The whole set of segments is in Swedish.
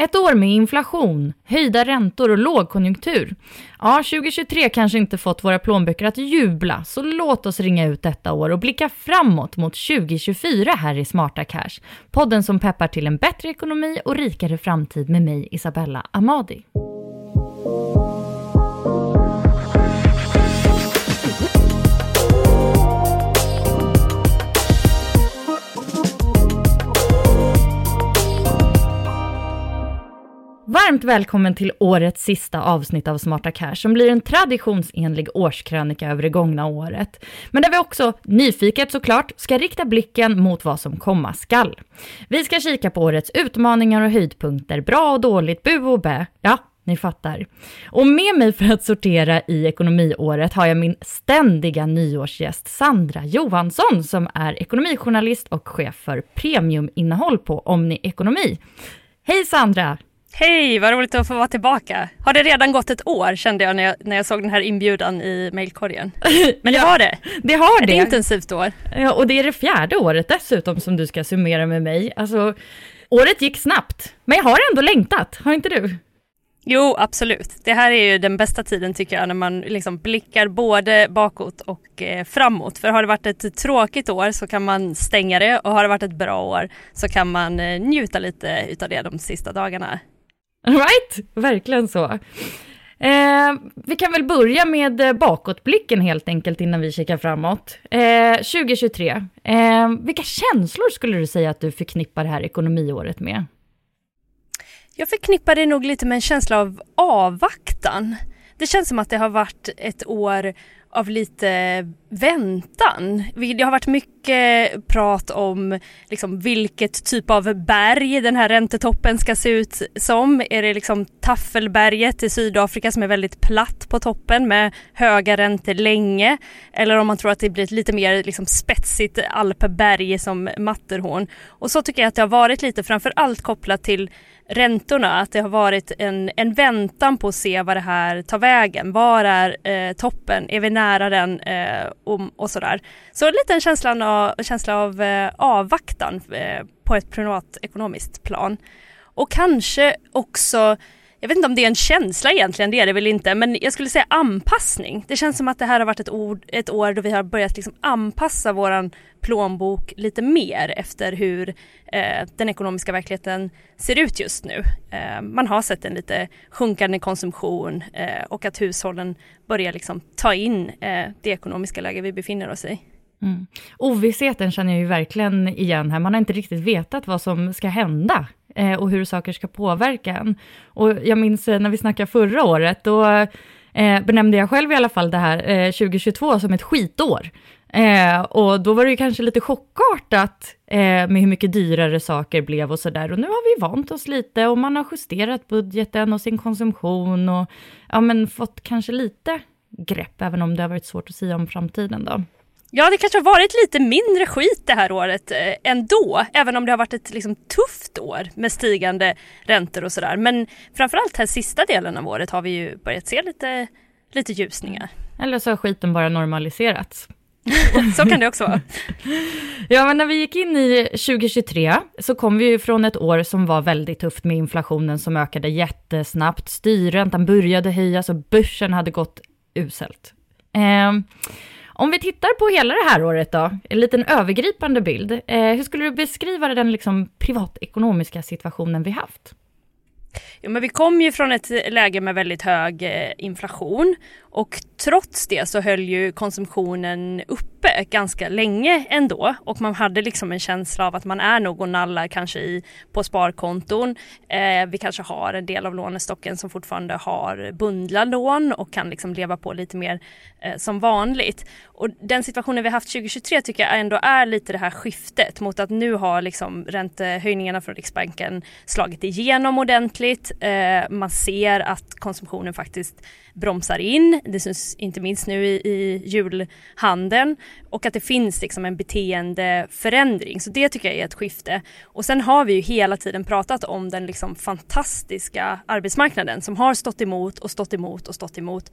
Ett år med inflation, höjda räntor och lågkonjunktur. Ja, 2023 kanske inte fått våra plånböcker att jubla, så låt oss ringa ut detta år och blicka framåt mot 2024 här i Smarta Cash. Podden som peppar till en bättre ekonomi och rikare framtid med mig, Isabella Amadi. Varmt välkommen till årets sista avsnitt av Smarta Cash som blir en traditionsenlig årskrönika över det gångna året. Men där vi också, nyfiket såklart, ska rikta blicken mot vad som komma skall. Vi ska kika på årets utmaningar och höjdpunkter, bra och dåligt, bu och bä. Ja, ni fattar. Och med mig för att sortera i ekonomiåret har jag min ständiga nyårsgäst Sandra Johansson som är ekonomijournalist och chef för premiuminnehåll på Omni Ekonomi. Hej Sandra! Hej, vad roligt att få vara tillbaka. Har det redan gått ett år kände jag när jag, när jag såg den här inbjudan i mejlkorgen. Men det Ja, har det. Det har Ett det. intensivt år. Ja, och det är det fjärde året dessutom som du ska summera med mig. Alltså, året gick snabbt, men jag har ändå längtat, har inte du? Jo, absolut. Det här är ju den bästa tiden tycker jag när man liksom blickar både bakåt och eh, framåt. För har det varit ett tråkigt år så kan man stänga det och har det varit ett bra år så kan man eh, njuta lite utav det de sista dagarna. Right? Verkligen så. Eh, vi kan väl börja med eh, bakåtblicken helt enkelt innan vi kikar framåt. Eh, 2023, eh, vilka känslor skulle du säga att du förknippar det här ekonomiåret med? Jag förknippar det nog lite med en känsla av avvaktan. Det känns som att det har varit ett år av lite väntan. Det har varit mycket prat om liksom vilket typ av berg den här räntetoppen ska se ut som. Är det liksom Taffelberget i Sydafrika som är väldigt platt på toppen med höga räntor länge? Eller om man tror att det blir ett lite mer liksom spetsigt alpberg som Matterhorn. Och så tycker jag att det har varit lite framför allt kopplat till räntorna, att det har varit en, en väntan på att se vad det här tar vägen. Var är eh, toppen? Är vi nära den? Eh, och, och sådär. Så en en känslan av, känsla av eh, avvaktan eh, på ett privatekonomiskt plan. Och kanske också jag vet inte om det är en känsla egentligen, det är det väl inte, men jag skulle säga anpassning. Det känns som att det här har varit ett, ord, ett år då vi har börjat liksom anpassa våran plånbok lite mer efter hur eh, den ekonomiska verkligheten ser ut just nu. Eh, man har sett en lite sjunkande konsumtion eh, och att hushållen börjar liksom ta in eh, det ekonomiska läge vi befinner oss i. Mm. Ovissheten känner jag ju verkligen igen här. Man har inte riktigt vetat vad som ska hända eh, och hur saker ska påverka en. Och jag minns eh, när vi snackade förra året, då eh, benämnde jag själv i alla fall det här eh, 2022 som ett skitår. Eh, och då var det ju kanske lite chockartat eh, med hur mycket dyrare saker blev och sådär. Och nu har vi vant oss lite och man har justerat budgeten och sin konsumtion och ja, men fått kanske lite grepp, även om det har varit svårt att säga om framtiden då. Ja, det kanske har varit lite mindre skit det här året eh, ändå, även om det har varit ett liksom, tufft år med stigande räntor och sådär. Men framförallt här sista delen av året har vi ju börjat se lite, lite ljusningar. Eller så har skiten bara normaliserats. så kan det också vara. ja, men när vi gick in i 2023 så kom vi ju från ett år som var väldigt tufft med inflationen som ökade jättesnabbt. Styrräntan började höjas och börsen hade gått uselt. Eh, om vi tittar på hela det här året då, en liten övergripande bild. Eh, hur skulle du beskriva den liksom privatekonomiska situationen vi haft? Jo, men vi kom ju från ett läge med väldigt hög eh, inflation och trots det så höll ju konsumtionen uppe ganska länge ändå och man hade liksom en känsla av att man är nog och nallar kanske i, på sparkonton. Eh, vi kanske har en del av lånestocken som fortfarande har bundla lån och kan liksom leva på lite mer eh, som vanligt. Och den situationen vi haft 2023 tycker jag ändå är lite det här skiftet mot att nu har liksom räntehöjningarna från Riksbanken slagit igenom ordentligt. Eh, man ser att konsumtionen faktiskt bromsar in. Det syns inte minst nu i, i julhandeln och att det finns liksom en beteendeförändring. Så det tycker jag är ett skifte. Och sen har vi ju hela tiden pratat om den liksom fantastiska arbetsmarknaden som har stått emot och stått emot och stått emot.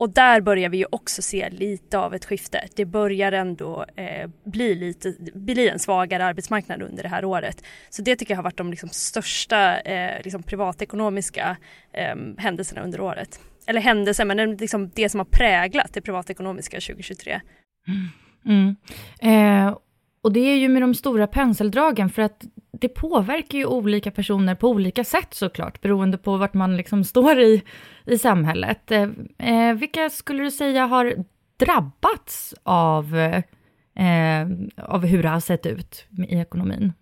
Och där börjar vi ju också se lite av ett skifte. Det börjar ändå eh, bli, lite, bli en svagare arbetsmarknad under det här året. Så det tycker jag har varit de liksom största eh, liksom privatekonomiska eh, händelserna under året eller händelser, men det, liksom det som har präglat det privatekonomiska 2023. Mm. mm. Eh, och det är ju med de stora penseldragen, för att det påverkar ju olika personer på olika sätt såklart, beroende på vart man liksom står i, i samhället. Eh, eh vilka skulle du säga har drabbats av, eh, av hur det har sett ut i ekonomin?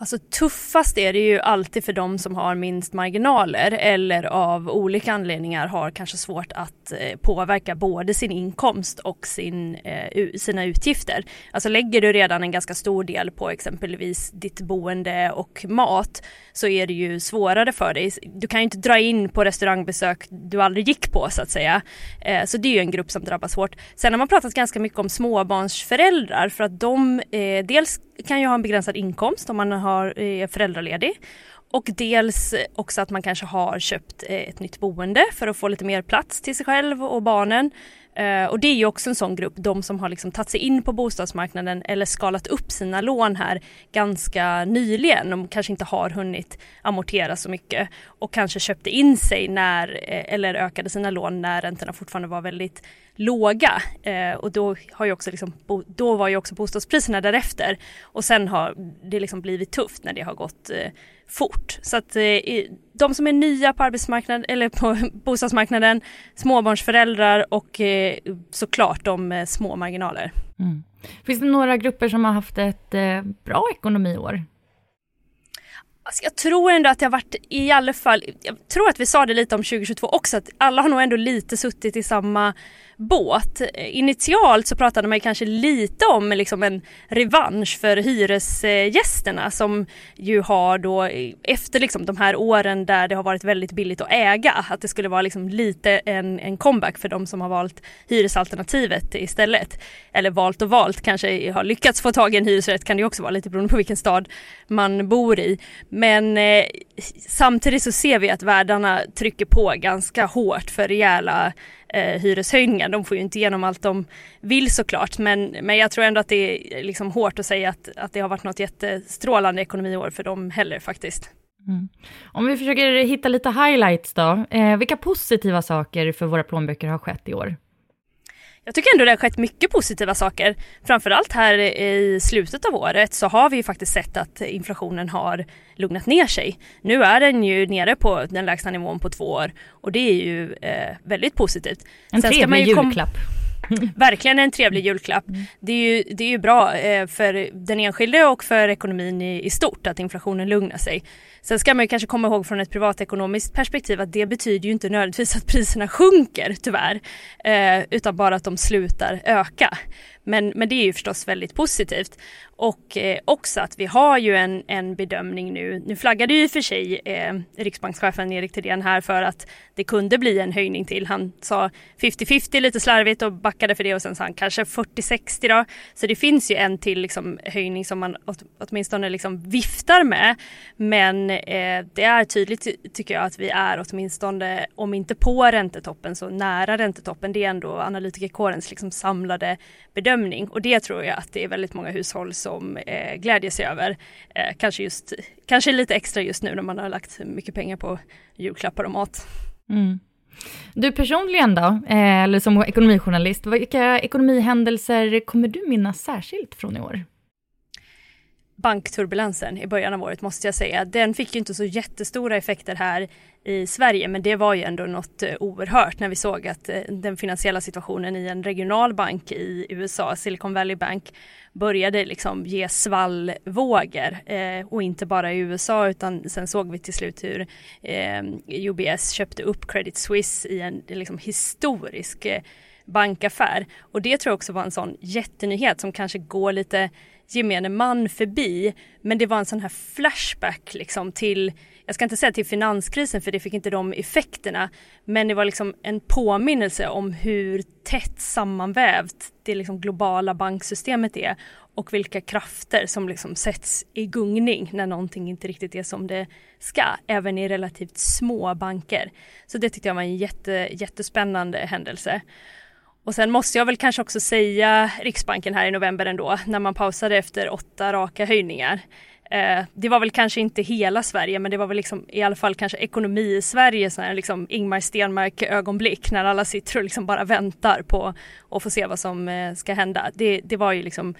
Alltså tuffast är det ju alltid för de som har minst marginaler eller av olika anledningar har kanske svårt att eh, påverka både sin inkomst och sin, eh, sina utgifter. Alltså lägger du redan en ganska stor del på exempelvis ditt boende och mat så är det ju svårare för dig. Du kan ju inte dra in på restaurangbesök du aldrig gick på så att säga. Eh, så det är ju en grupp som drabbas hårt. Sen har man pratat ganska mycket om småbarnsföräldrar för att de dels kan ju ha en begränsad inkomst om man har, är föräldraledig. Och dels också att man kanske har köpt eh, ett nytt boende för att få lite mer plats till sig själv och barnen. Eh, och det är ju också en sån grupp, de som har liksom tagit sig in på bostadsmarknaden eller skalat upp sina lån här ganska nyligen. De kanske inte har hunnit amortera så mycket och kanske köpte in sig när, eller ökade sina lån när räntorna fortfarande var väldigt låga. Eh, och då, har ju också liksom, då var ju också bostadspriserna därefter. Och sen har det liksom blivit tufft när det har gått eh, fort. Så att eh, de som är nya på arbetsmarknaden eller på bostadsmarknaden, småbarnsföräldrar och eh, såklart de med små marginaler. Mm. Finns det några grupper som har haft ett eh, bra ekonomiår? Alltså jag tror ändå att det har varit i alla fall, jag tror att vi sa det lite om 2022 också, att alla har nog ändå lite suttit i samma båt. Initialt så pratade man kanske lite om liksom en revansch för hyresgästerna som ju har då efter liksom de här åren där det har varit väldigt billigt att äga, att det skulle vara liksom lite en, en comeback för de som har valt hyresalternativet istället. Eller valt och valt, kanske har lyckats få tag i en hyresrätt kan det också vara lite beroende på vilken stad man bor i. Men eh, samtidigt så ser vi att värdarna trycker på ganska hårt för rejäla eh, hyreshöjningar. De får ju inte igenom allt de vill såklart men, men jag tror ändå att det är liksom hårt att säga att, att det har varit något jättestrålande ekonomiår för dem heller faktiskt. Mm. Om vi försöker hitta lite highlights då, eh, vilka positiva saker för våra plånböcker har skett i år? Jag tycker ändå det har skett mycket positiva saker. Framförallt här i slutet av året så har vi ju faktiskt sett att inflationen har lugnat ner sig. Nu är den ju nere på den lägsta nivån på två år och det är ju eh, väldigt positivt. En Sen trevlig julklapp. Verkligen en trevlig julklapp. Mm. Det, är ju, det är ju bra eh, för den enskilde och för ekonomin i, i stort att inflationen lugnar sig. Sen ska man ju kanske komma ihåg från ett privatekonomiskt perspektiv att det betyder ju inte nödvändigtvis att priserna sjunker tyvärr. Eh, utan bara att de slutar öka. Men, men det är ju förstås väldigt positivt. Och eh, också att vi har ju en, en bedömning nu. Nu flaggade ju för sig eh, riksbankschefen Erik Thedéen här för att det kunde bli en höjning till. Han sa 50-50 lite slarvigt och backade för det och sen sa han kanske 40-60 då. Så det finns ju en till liksom, höjning som man åt, åtminstone liksom viftar med. Men eh, det är tydligt tycker jag att vi är åtminstone, om inte på räntetoppen så nära räntetoppen. Det är ändå analytikerkårens liksom samlade bedömning och det tror jag att det är väldigt många hushåll som eh, glädjer sig över. Eh, kanske, just, kanske lite extra just nu när man har lagt mycket pengar på julklappar och mat. Mm. Du personligen då, eh, eller som ekonomijournalist, vilka ekonomihändelser kommer du minnas särskilt från i år? Bankturbulensen i början av året måste jag säga. Den fick ju inte så jättestora effekter här i Sverige men det var ju ändå något eh, oerhört när vi såg att eh, den finansiella situationen i en regional bank i USA, Silicon Valley Bank, började liksom ge svallvågor eh, och inte bara i USA utan sen såg vi till slut hur eh, UBS köpte upp Credit Suisse i en liksom, historisk eh, bankaffär och det tror jag också var en sån jättenyhet som kanske går lite gemene man förbi. Men det var en sån här flashback liksom till, jag ska inte säga till finanskrisen för det fick inte de effekterna, men det var liksom en påminnelse om hur tätt sammanvävt det liksom globala banksystemet är och vilka krafter som liksom sätts i gungning när någonting inte riktigt är som det ska, även i relativt små banker. Så det tyckte jag var en jätte, jättespännande händelse. Och sen måste jag väl kanske också säga Riksbanken här i november ändå, när man pausade efter åtta raka höjningar. Eh, det var väl kanske inte hela Sverige, men det var väl liksom i alla fall kanske ekonomi i Sverige, sån här liksom Ingmar Stenmark ögonblick när alla sitter och liksom bara väntar på att få se vad som eh, ska hända. Det, det var ju liksom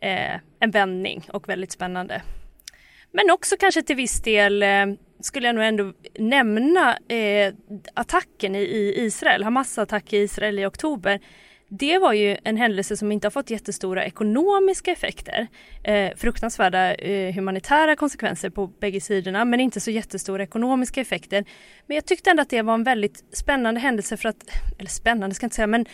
eh, en vändning och väldigt spännande. Men också kanske till viss del eh, skulle jag nog ändå nämna eh, attacken i, i Israel, Hamas attack i Israel i oktober. Det var ju en händelse som inte har fått jättestora ekonomiska effekter. Eh, fruktansvärda eh, humanitära konsekvenser på bägge sidorna men inte så jättestora ekonomiska effekter. Men jag tyckte ändå att det var en väldigt spännande händelse för att, eller spännande ska jag inte säga men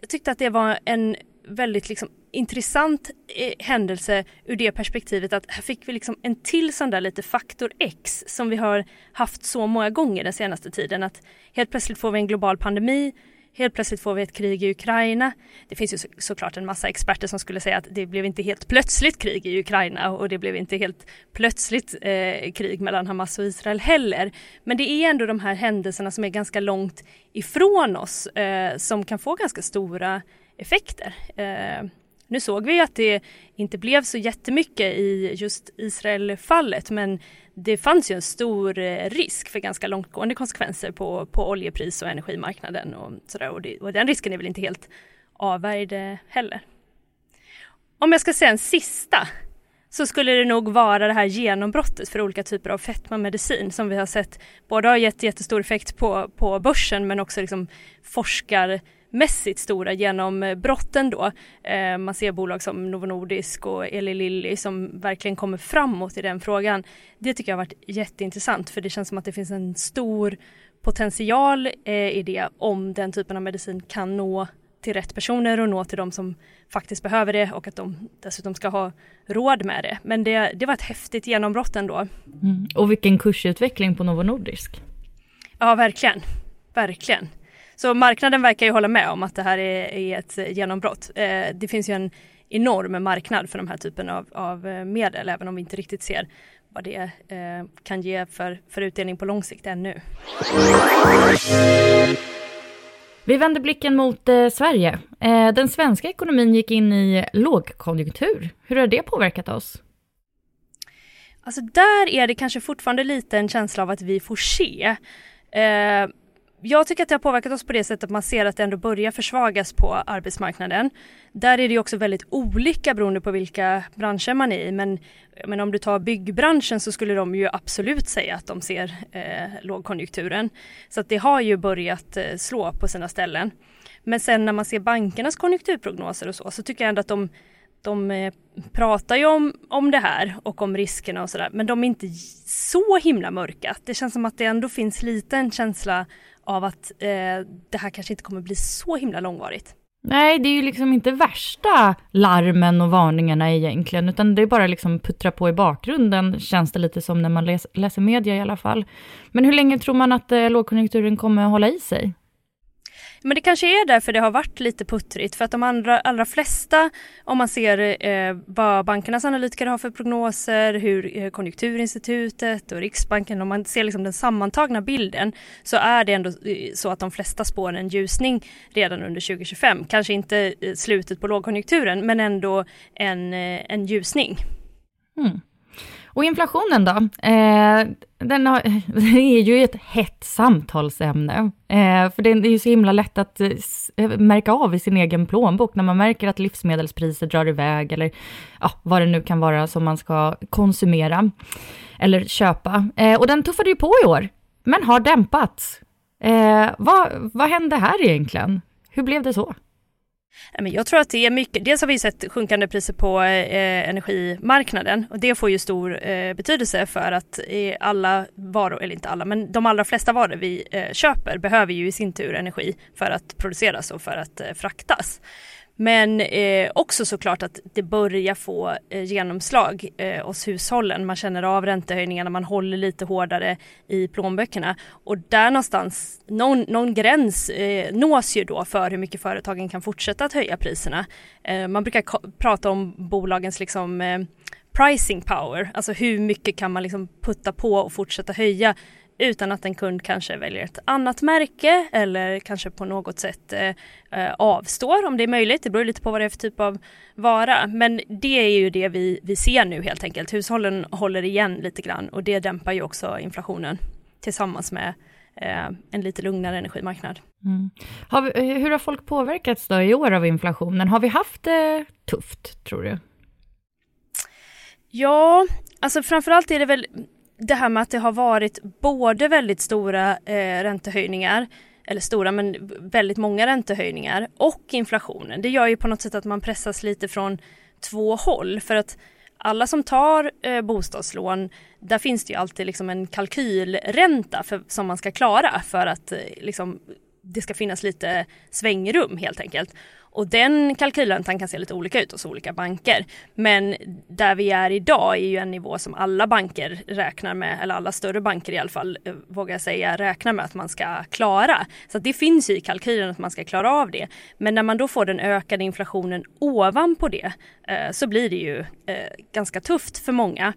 jag tyckte att det var en väldigt liksom intressant eh, händelse ur det perspektivet att här fick vi liksom en till sån där lite faktor X som vi har haft så många gånger den senaste tiden. Att helt plötsligt får vi en global pandemi, helt plötsligt får vi ett krig i Ukraina. Det finns ju så, såklart en massa experter som skulle säga att det blev inte helt plötsligt krig i Ukraina och det blev inte helt plötsligt eh, krig mellan Hamas och Israel heller. Men det är ändå de här händelserna som är ganska långt ifrån oss eh, som kan få ganska stora effekter. Eh, nu såg vi att det inte blev så jättemycket i just Israel-fallet men det fanns ju en stor eh, risk för ganska långtgående konsekvenser på, på oljepris och energimarknaden och sådär och, det, och den risken är väl inte helt avvärjd eh, heller. Om jag ska säga en sista så skulle det nog vara det här genombrottet för olika typer av fetmamedicin som vi har sett både har gett jättestor effekt på, på börsen men också liksom forskar mässigt stora genombrotten då. Eh, man ser bolag som Novo Nordisk och Eli Lilly som verkligen kommer framåt i den frågan. Det tycker jag har varit jätteintressant för det känns som att det finns en stor potential eh, i det om den typen av medicin kan nå till rätt personer och nå till de som faktiskt behöver det och att de dessutom ska ha råd med det. Men det, det var ett häftigt genombrott ändå. Mm. Och vilken kursutveckling på Novo Nordisk. Ja, verkligen. Verkligen. Så marknaden verkar ju hålla med om att det här är, är ett genombrott. Eh, det finns ju en enorm marknad för de här typen av, av eh, medel, även om vi inte riktigt ser vad det eh, kan ge för, för utdelning på lång sikt ännu. Vi vänder blicken mot eh, Sverige. Eh, den svenska ekonomin gick in i lågkonjunktur. Hur har det påverkat oss? Alltså där är det kanske fortfarande lite en känsla av att vi får se. Eh, jag tycker att det har påverkat oss på det sättet att man ser att det ändå börjar försvagas på arbetsmarknaden. Där är det också väldigt olika beroende på vilka branscher man är i men, men om du tar byggbranschen så skulle de ju absolut säga att de ser eh, lågkonjunkturen. Så att det har ju börjat eh, slå på sina ställen. Men sen när man ser bankernas konjunkturprognoser och så, så tycker jag ändå att de de eh, pratar ju om, om det här och om riskerna och sådär men de är inte så himla mörka. Det känns som att det ändå finns lite en känsla av att eh, det här kanske inte kommer bli så himla långvarigt. Nej, det är ju liksom inte värsta larmen och varningarna egentligen, utan det är bara liksom puttra på i bakgrunden, känns det lite som när man läs, läser media i alla fall. Men hur länge tror man att eh, lågkonjunkturen kommer att hålla i sig? Men det kanske är därför det har varit lite puttrigt för att de andra, allra flesta, om man ser eh, vad bankernas analytiker har för prognoser, hur eh, Konjunkturinstitutet och Riksbanken, om man ser liksom den sammantagna bilden så är det ändå eh, så att de flesta spår en ljusning redan under 2025. Kanske inte eh, slutet på lågkonjunkturen men ändå en, eh, en ljusning. Mm. Och inflationen då? Eh, den har, den, är ju ett hett samtalsämne. Eh, för det är ju så himla lätt att eh, märka av i sin egen plånbok när man märker att livsmedelspriser drar iväg eller ja, vad det nu kan vara som man ska konsumera eller köpa. Eh, och den tuffade ju på i år, men har dämpats. Eh, vad, vad hände här egentligen? Hur blev det så? Jag tror att det är mycket, dels har vi sett sjunkande priser på eh, energimarknaden och det får ju stor eh, betydelse för att eh, alla varor, eller inte alla, men de allra flesta varor vi eh, köper behöver ju i sin tur energi för att produceras och för att eh, fraktas. Men eh, också såklart att det börjar få eh, genomslag eh, hos hushållen. Man känner av räntehöjningarna, man håller lite hårdare i plånböckerna. Och där någonstans, någon, någon gräns eh, nås ju då för hur mycket företagen kan fortsätta att höja priserna. Eh, man brukar prata om bolagens liksom eh, pricing power, alltså hur mycket kan man liksom putta på och fortsätta höja utan att en kund kanske väljer ett annat märke eller kanske på något sätt eh, eh, avstår om det är möjligt. Det beror lite på vad det är för typ av vara. Men det är ju det vi, vi ser nu helt enkelt. Hushållen håller igen lite grann och det dämpar ju också inflationen tillsammans med eh, en lite lugnare energimarknad. Mm. Har vi, hur har folk påverkats då i år av inflationen? Har vi haft det tufft tror du? Ja, alltså framförallt är det väl det här med att det har varit både väldigt stora eh, räntehöjningar eller stora men väldigt många räntehöjningar och inflationen. Det gör ju på något sätt att man pressas lite från två håll för att alla som tar eh, bostadslån, där finns det ju alltid liksom en kalkylränta för, som man ska klara för att eh, liksom, det ska finnas lite svängrum helt enkelt. Och den kalkylräntan kan se lite olika ut hos olika banker. Men där vi är idag är ju en nivå som alla banker räknar med, eller alla större banker i alla fall, eh, vågar jag säga, räknar med att man ska klara. Så det finns ju i kalkylen att man ska klara av det. Men när man då får den ökade inflationen ovanpå det eh, så blir det ju eh, ganska tufft för många.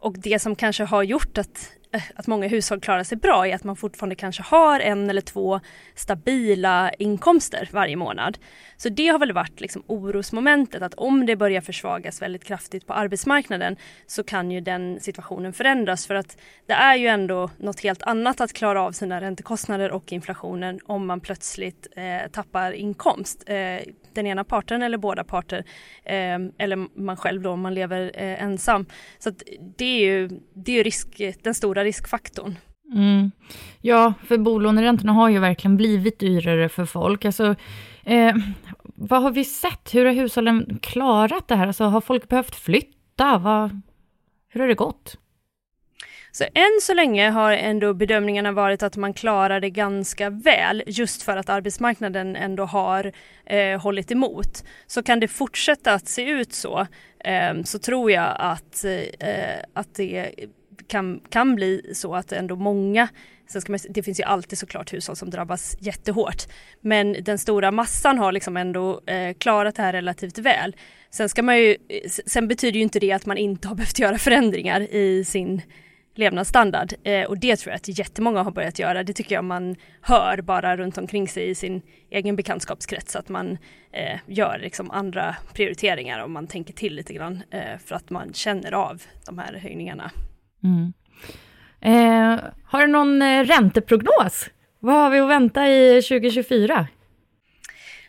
Och det som kanske har gjort att att många hushåll klarar sig bra är att man fortfarande kanske har en eller två stabila inkomster varje månad. Så det har väl varit liksom orosmomentet att om det börjar försvagas väldigt kraftigt på arbetsmarknaden så kan ju den situationen förändras för att det är ju ändå något helt annat att klara av sina räntekostnader och inflationen om man plötsligt eh, tappar inkomst. Eh, den ena parten eller båda parter eh, eller man själv då om man lever eh, ensam. Så det är ju, det är ju risk, den stora riskfaktorn. Mm. Ja, för bolåneräntorna har ju verkligen blivit dyrare för folk. Alltså, eh, vad har vi sett? Hur har hushållen klarat det här? Alltså, har folk behövt flytta? Vad, hur har det gått? Så än så länge har ändå bedömningarna varit att man klarar det ganska väl just för att arbetsmarknaden ändå har eh, hållit emot. Så kan det fortsätta att se ut så eh, så tror jag att, eh, att det kan, kan bli så att ändå många Sen ska man, det finns ju alltid såklart hushåll som drabbas jättehårt. Men den stora massan har liksom ändå eh, klarat det här relativt väl. Sen, ska man ju, eh, sen betyder ju inte det att man inte har behövt göra förändringar i sin levnadsstandard. Eh, och det tror jag att jättemånga har börjat göra. Det tycker jag man hör bara runt omkring sig i sin egen bekantskapskrets. Att man eh, gör liksom andra prioriteringar och man tänker till lite grann eh, för att man känner av de här höjningarna. Mm. Eh, har du någon eh, ränteprognos? Vad har vi att vänta i 2024?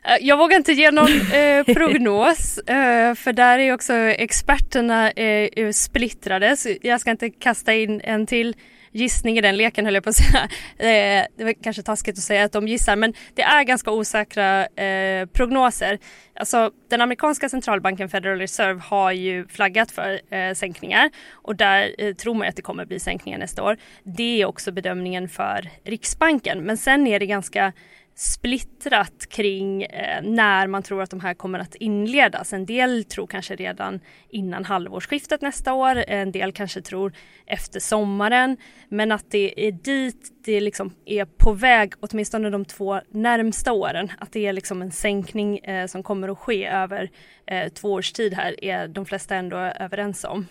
Eh, jag vågar inte ge någon eh, prognos eh, för där är också experterna eh, splittrade så jag ska inte kasta in en till gissning i den leken höll jag på att säga. Eh, det var kanske taskigt att säga att de gissar men det är ganska osäkra eh, prognoser. Alltså den amerikanska centralbanken Federal Reserve har ju flaggat för sänkningar och där tror man att det kommer bli sänkningar nästa år. Det är också bedömningen för Riksbanken men sen är det ganska splittrat kring eh, när man tror att de här kommer att inledas. En del tror kanske redan innan halvårsskiftet nästa år, en del kanske tror efter sommaren. Men att det är dit det liksom är på väg, åtminstone de två närmsta åren. Att det är liksom en sänkning eh, som kommer att ske över eh, två års tid här är de flesta ändå överens om.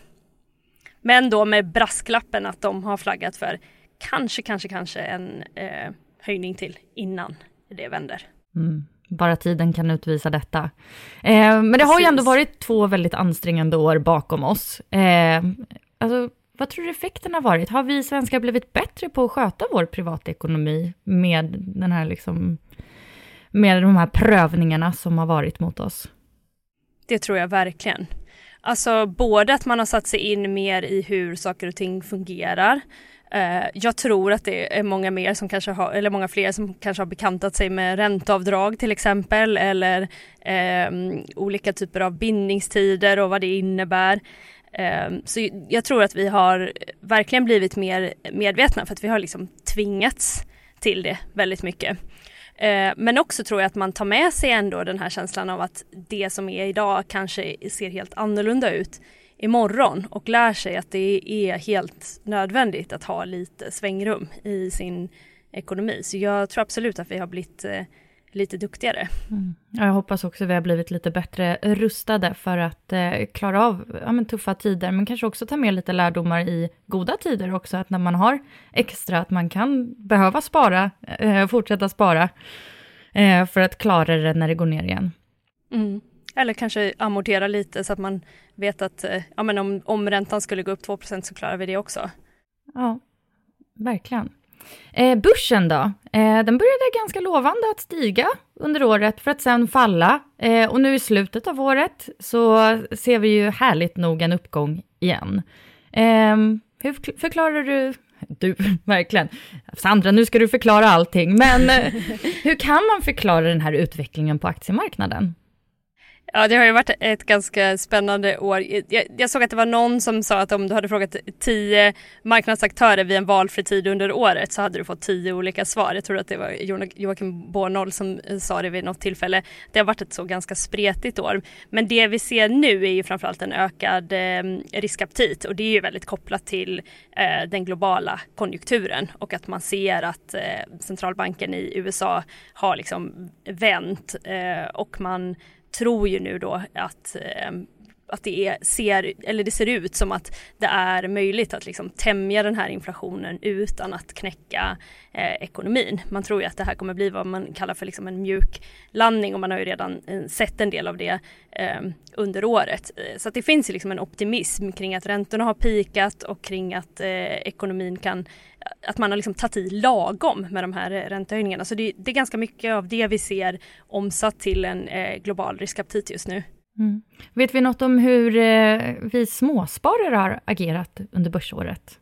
Men då med brasklappen att de har flaggat för kanske, kanske, kanske en eh, höjning till innan det vänder. Mm. Bara tiden kan utvisa detta. Eh, men det har ju ändå varit två väldigt ansträngande år bakom oss. Eh, alltså, vad tror du effekten har varit? Har vi svenskar blivit bättre på att sköta vår privatekonomi med den här liksom, med de här prövningarna som har varit mot oss? Det tror jag verkligen. Alltså både att man har satt sig in mer i hur saker och ting fungerar, Eh, jag tror att det är många mer som kanske har, eller många fler som kanske har bekantat sig med ränteavdrag till exempel eller eh, olika typer av bindningstider och vad det innebär. Eh, så jag tror att vi har verkligen blivit mer medvetna för att vi har liksom tvingats till det väldigt mycket. Eh, men också tror jag att man tar med sig ändå den här känslan av att det som är idag kanske ser helt annorlunda ut imorgon och lär sig att det är helt nödvändigt att ha lite svängrum i sin ekonomi. Så jag tror absolut att vi har blivit eh, lite duktigare. Mm. Jag hoppas också att vi har blivit lite bättre rustade för att eh, klara av ja, men tuffa tider, men kanske också ta med lite lärdomar i goda tider också, att när man har extra, att man kan behöva spara, eh, fortsätta spara, eh, för att klara det när det går ner igen. Mm. Eller kanske amortera lite så att man vet att eh, ja, men om, om räntan skulle gå upp 2% så klarar vi det också. Ja, verkligen. Eh, börsen då? Eh, den började ganska lovande att stiga under året för att sen falla. Eh, och nu i slutet av året så ser vi ju härligt nog en uppgång igen. Eh, hur förklarar du du, verkligen. Sandra, nu ska du förklara allting, men eh, hur kan man förklara den här utvecklingen på aktiemarknaden? Ja, det har ju varit ett ganska spännande år. Jag, jag, såg att det var någon som sa att om du hade frågat tio marknadsaktörer vid en valfri tid under året så hade du fått tio olika svar. Jag tror att det var Joakim Bornold som sa det vid något tillfälle. Det har varit ett så ganska spretigt år. Men det vi ser nu är ju framförallt en ökad eh, riskaptit och det är ju väldigt kopplat till eh, den globala konjunkturen och att man ser att eh, centralbanken i USA har liksom vänt eh, och man tror ju nu då att ehm, att det, är, ser, eller det ser ut som att det är möjligt att liksom tämja den här inflationen utan att knäcka eh, ekonomin. Man tror ju att det här kommer bli vad man kallar för liksom en mjuk landning och man har ju redan eh, sett en del av det eh, under året. Eh, så att det finns liksom en optimism kring att räntorna har pikat och kring att eh, ekonomin kan att man har liksom tagit i lagom med de här eh, räntehöjningarna. Så det, det är ganska mycket av det vi ser omsatt till en eh, global riskaptit just nu. Mm. Vet vi något om hur eh, vi småsparare har agerat under börsåret?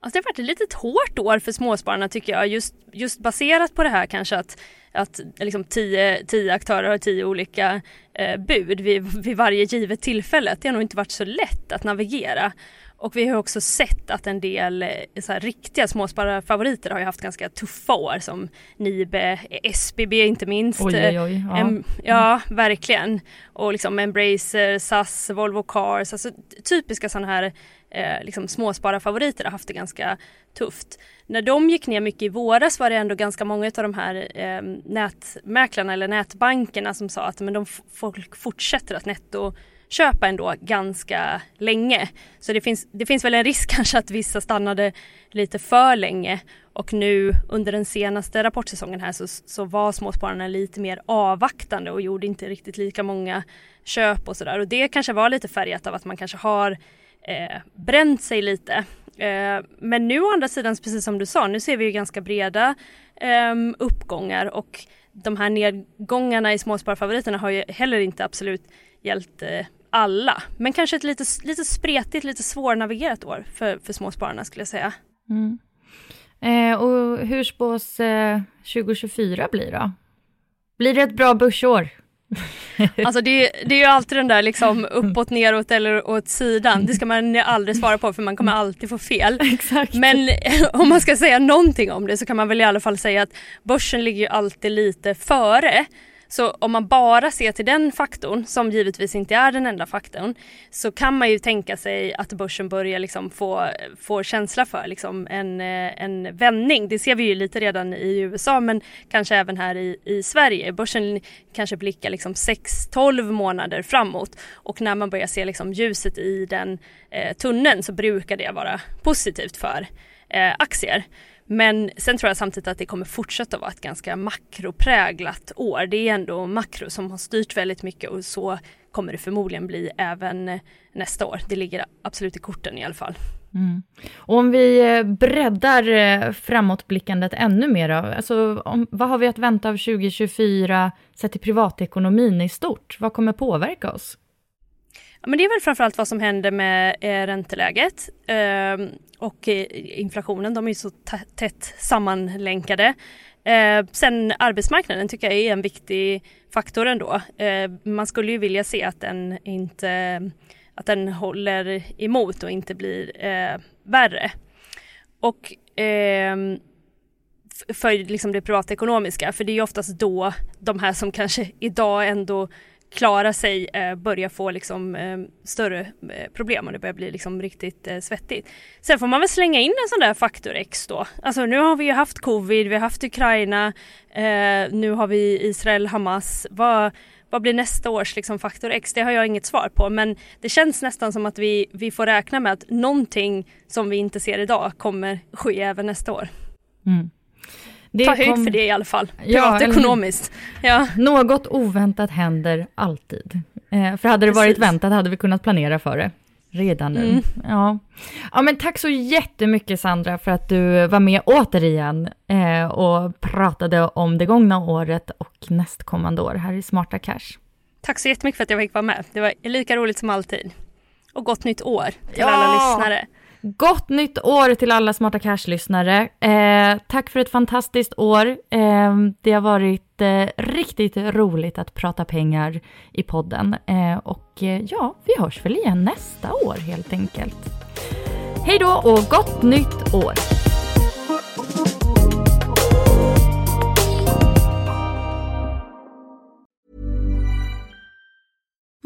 Alltså det har varit ett litet hårt år för småspararna tycker jag, just, just baserat på det här kanske att, att liksom tio, tio aktörer har tio olika eh, bud vid, vid varje givet tillfälle. Det har nog inte varit så lätt att navigera. Och vi har också sett att en del eh, så här, riktiga småspararfavoriter har ju haft ganska tuffa år som Nibe, SBB inte minst. Oj, oj, oj. Ja. Em, ja, verkligen. Och liksom Embracer, SAS, Volvo Cars, alltså typiska sådana här eh, liksom småspararfavoriter har haft det ganska tufft. När de gick ner mycket i våras var det ändå ganska många av de här eh, nätmäklarna eller nätbankerna som sa att men de folk fortsätter att netto köpa ändå ganska länge. Så det finns, det finns väl en risk kanske att vissa stannade lite för länge och nu under den senaste rapportsäsongen här så, så var småspararna lite mer avvaktande och gjorde inte riktigt lika många köp och sådär och det kanske var lite färgat av att man kanske har eh, bränt sig lite. Eh, men nu å andra sidan, precis som du sa, nu ser vi ju ganska breda eh, uppgångar och de här nedgångarna i småsparfavoriterna har ju heller inte absolut gällt eh, alla. Men kanske ett lite, lite spretigt, lite svårnavigerat år för, för småspararna skulle jag säga. Mm. Eh, och hur spås eh, 2024 bli då? Blir det ett bra börsår? Alltså det, det är ju alltid den där liksom uppåt, neråt eller åt sidan. Det ska man aldrig svara på för man kommer alltid få fel. Exakt. Men om man ska säga någonting om det så kan man väl i alla fall säga att börsen ligger ju alltid lite före. Så om man bara ser till den faktorn, som givetvis inte är den enda faktorn, så kan man ju tänka sig att börsen börjar liksom få, få känsla för liksom en, eh, en vändning. Det ser vi ju lite redan i USA men kanske även här i, i Sverige. Börsen kanske blickar liksom 6-12 månader framåt och när man börjar se liksom ljuset i den eh, tunneln så brukar det vara positivt för eh, aktier. Men sen tror jag samtidigt att det kommer fortsätta vara ett ganska makropräglat år. Det är ändå makro som har styrt väldigt mycket och så kommer det förmodligen bli även nästa år. Det ligger absolut i korten i alla fall. Mm. Och om vi eh, breddar eh, framåtblickandet ännu mer, alltså, om, vad har vi att vänta av 2024 sett till privatekonomin i stort? Vad kommer påverka oss? Men det är väl framförallt vad som händer med eh, ränteläget ehm, och eh, inflationen. De är ju så tätt sammanlänkade. Ehm, sen arbetsmarknaden tycker jag är en viktig faktor ändå. Ehm, man skulle ju vilja se att den inte att den håller emot och inte blir eh, värre. Och för liksom det privatekonomiska, för det är ju oftast då de här som kanske idag ändå klara sig eh, börjar få liksom, eh, större eh, problem och det börjar bli liksom riktigt eh, svettigt. Sen får man väl slänga in en sån där faktor X då. Alltså nu har vi ju haft covid, vi har haft Ukraina, eh, nu har vi Israel, Hamas. Vad, vad blir nästa års liksom, faktor X? Det har jag inget svar på men det känns nästan som att vi, vi får räkna med att någonting som vi inte ser idag kommer ske även nästa år. Mm. Det Ta höjd kom... för det i alla fall, privatekonomiskt. Ja, ja. Något oväntat händer alltid. Eh, för hade det Precis. varit väntat hade vi kunnat planera för det redan nu. Mm. Ja. ja, men tack så jättemycket Sandra för att du var med återigen eh, och pratade om det gångna året och nästkommande år här i Smarta Cash. Tack så jättemycket för att jag fick vara med. Det var lika roligt som alltid. Och gott nytt år till ja. alla lyssnare. Gott nytt år till alla Smarta Cash-lyssnare. Eh, tack för ett fantastiskt år. Eh, det har varit eh, riktigt roligt att prata pengar i podden. Eh, och eh, ja, vi hörs väl igen nästa år helt enkelt. Hej då och gott nytt år!